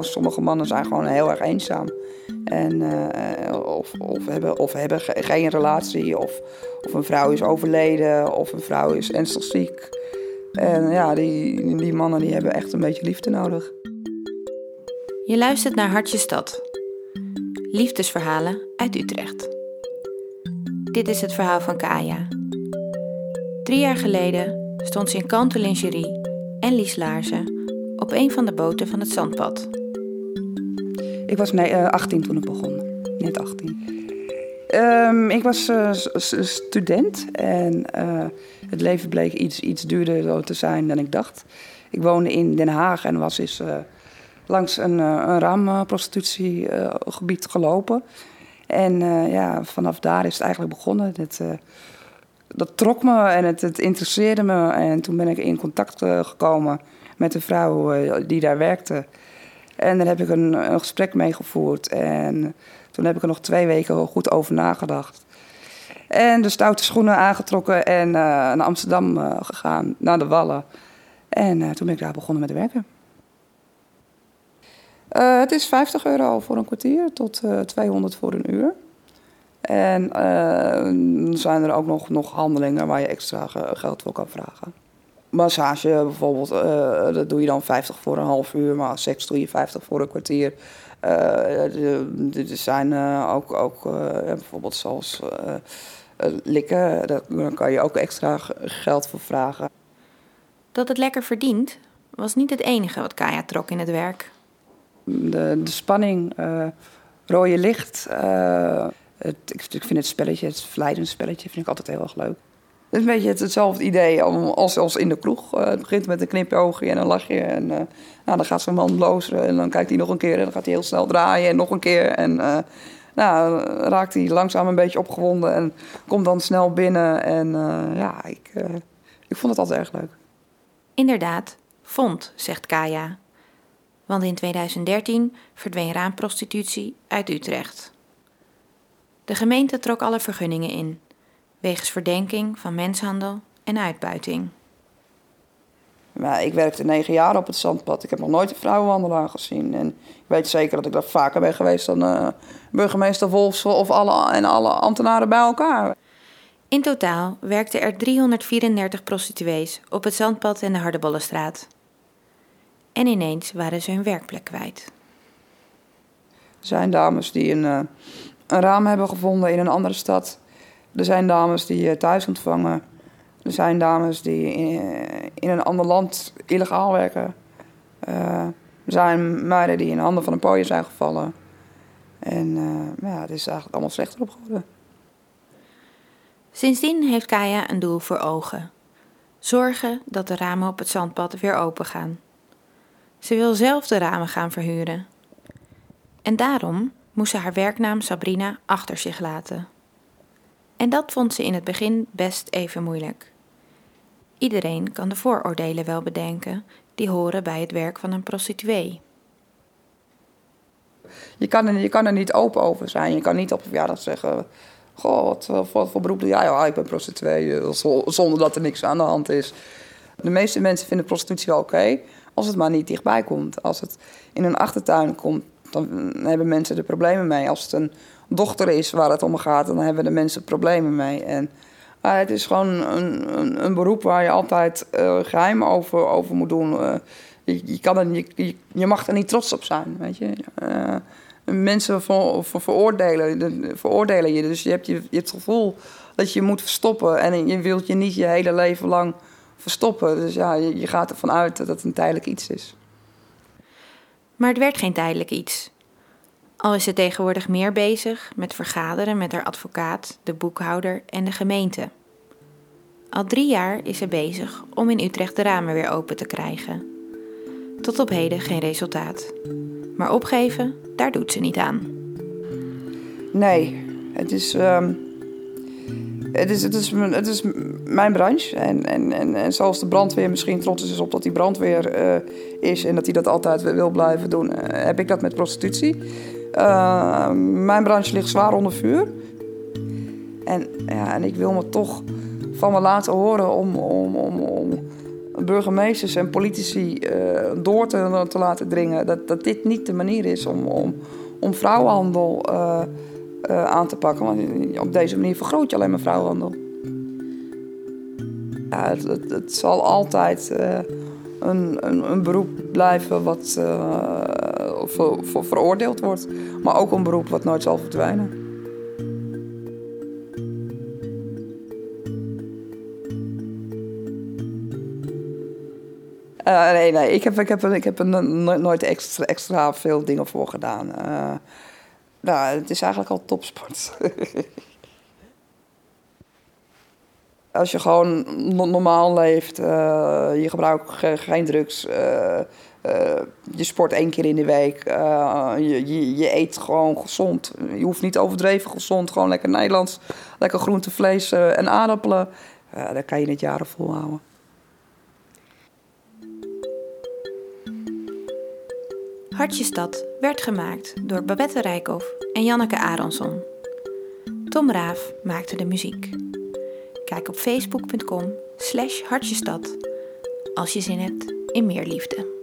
Sommige mannen zijn gewoon heel erg eenzaam. En, eh, of, of, hebben, of hebben geen relatie, of, of een vrouw is overleden, of een vrouw is ernstig ziek. En ja, die, die mannen die hebben echt een beetje liefde nodig. Je luistert naar Hartje Stad. Liefdesverhalen uit Utrecht. Dit is het verhaal van Kaya. Drie jaar geleden stond ze in kanten lingerie en Lies Laarzen op een van de boten van het zandpad. Ik was nee, 18 eh, toen ik begon. Net 18. Um, ik was uh, student en uh, het leven bleek iets, iets duurder te zijn dan ik dacht. Ik woonde in Den Haag en was eens uh, langs een, een raamprostitutiegebied gelopen. En ja, vanaf daar is het eigenlijk begonnen. Het, dat trok me en het, het, interesseerde me. En toen ben ik in contact gekomen met een vrouw die daar werkte. En daar heb ik een, gesprek mee gevoerd. En toen heb ik er nog twee weken goed over nagedacht. En de stoute schoenen aangetrokken en uh, naar Amsterdam uh, gegaan, naar de Wallen. En uh, toen ben ik daar begonnen met werken. het is 50 euro voor een kwartier tot 200 voor een uur. En zijn er ook nog, nog handelingen waar je extra geld voor kan vragen. Massage bijvoorbeeld, dat doe je dan 50 voor een half uur, maar seks doe je 50 voor een kwartier. Uh, er zijn uh, ook, ook uh, bijvoorbeeld zoals likken, daar kan je ook extra geld voor vragen. Dat het lekker verdient, was niet het enige wat Kaya trok in het werk. De, de spanning, rode licht. Het, ik, ik, vind het spelletje, het verleidend spelletje, vind ik altijd heel erg leuk. Is een beetje hetzelfde idee als, als in de kroeg. Uh, het begint met een knipoogje en een lachje. En uh, nou, dan gaat zo'n man blozen en dan kijkt hij nog een keer. En dan gaat hij heel snel draaien en nog een keer. En uh, nou, raakt hij langzaam een beetje opgewonden en komt dan snel binnen. En ja, ik, ik vond het altijd erg leuk. Inderdaad, vond, zegt Kaya. Want in 2013 verdween raamprostitutie uit Utrecht. De gemeente trok alle vergunningen in wegens verdenking van menshandel en uitbuiting. Maar ik werkte negen jaar op het zandpad. Ik heb nog nooit een vrouwenwandelaar gezien. En ik weet zeker dat ik daar vaker ben geweest dan uh, burgemeester Wolfs of alle, en alle ambtenaren bij elkaar. In totaal werkten er 334 prostituees op het zandpad en de Hardebollenstraat. En ineens waren ze hun werkplek kwijt. Er zijn dames die een, uh, een raam hebben gevonden in een andere stad er zijn dames die je thuis ontvangen. Er zijn dames die in, een ander land illegaal werken. Uh, er zijn meiden die in de handen van een pooier zijn gevallen. En ja, het is eigenlijk allemaal slechter op geworden. Sindsdien heeft Kaya een doel voor ogen. Zorgen dat de ramen op het zandpad weer open gaan. Ze wil zelf de ramen gaan verhuren. En daarom moest ze haar werknaam Sabrina achter zich laten. En dat vond ze in het begin best even moeilijk. Iedereen kan de vooroordelen wel bedenken die horen bij het werk van een prostituee. Je kan, er, je kan er niet open over zijn. Je kan niet op verjaardag zeggen: Goh, wat, wat voor beroep doe jij? Ja, ik ben prostituee. Eh, zonder dat er niks aan de hand is. De meeste mensen vinden prostitutie wel oké. als het maar niet dichtbij komt. Als het in een achtertuin komt, dan hebben mensen er problemen mee. Als het een dochter is waar het om gaat, dan hebben de mensen problemen mee. En uh, het is gewoon een, een, een, beroep waar je altijd uh, geheim over, over moet doen. Uh, je, kan er, je, je, mag er niet trots op zijn, weet je. mensen ver, ver, veroordelen, veroordelen je. Dus je hebt, je, het gevoel dat je moet verstoppen. En je wilt je niet je hele leven lang verstoppen. Dus ja, je, je gaat ervan uit dat het een tijdelijk iets is. Maar het werd geen tijdelijk iets. Al is ze tegenwoordig meer bezig met vergaderen met haar advocaat, de boekhouder en de gemeente. Al drie jaar is ze bezig om in Utrecht de ramen weer open te krijgen. Tot op heden geen resultaat. Maar opgeven, daar doet ze niet aan. Nee, het is, um, het is, het is, het is mijn branche. En, en, en, en zoals de brandweer misschien trots is op dat die brandweer uh, is en dat hij dat altijd wil blijven doen, uh, heb ik dat met prostitutie. Uh, mijn branche ligt zwaar onder vuur. En, ja, en ik wil me toch van me laten horen om, om, om, om burgemeesters en politici uh, door te, te, laten dringen dat, dat dit niet de manier is om, om, om vrouwenhandel uh, aan te pakken. Want op deze manier vergroot je alleen maar vrouwenhandel. Ja, het, zal altijd een, een, een, beroep blijven wat ver, ver, veroordeeld wordt, maar ook een beroep wat nooit zal verdwijnen. Nee, nee, ik heb, ik heb, ik heb er nooit extra, extra veel dingen voor gedaan. Nou, het is eigenlijk al topsport. Als je gewoon normaal leeft, uh, je gebruikt geen drugs, je sport één keer in de week, je, je, je, eet gewoon gezond. Je hoeft niet overdreven gezond, gewoon lekker Nederlands, lekker groente, vlees en aardappelen. dan kan je het jaren volhouden. Hartjestad werd gemaakt door Babette Rijkhoff en Janneke Aronsson. Tom Raaf maakte de muziek. Kijk op facebook.com slash hartjestad als je zin hebt in meer liefde.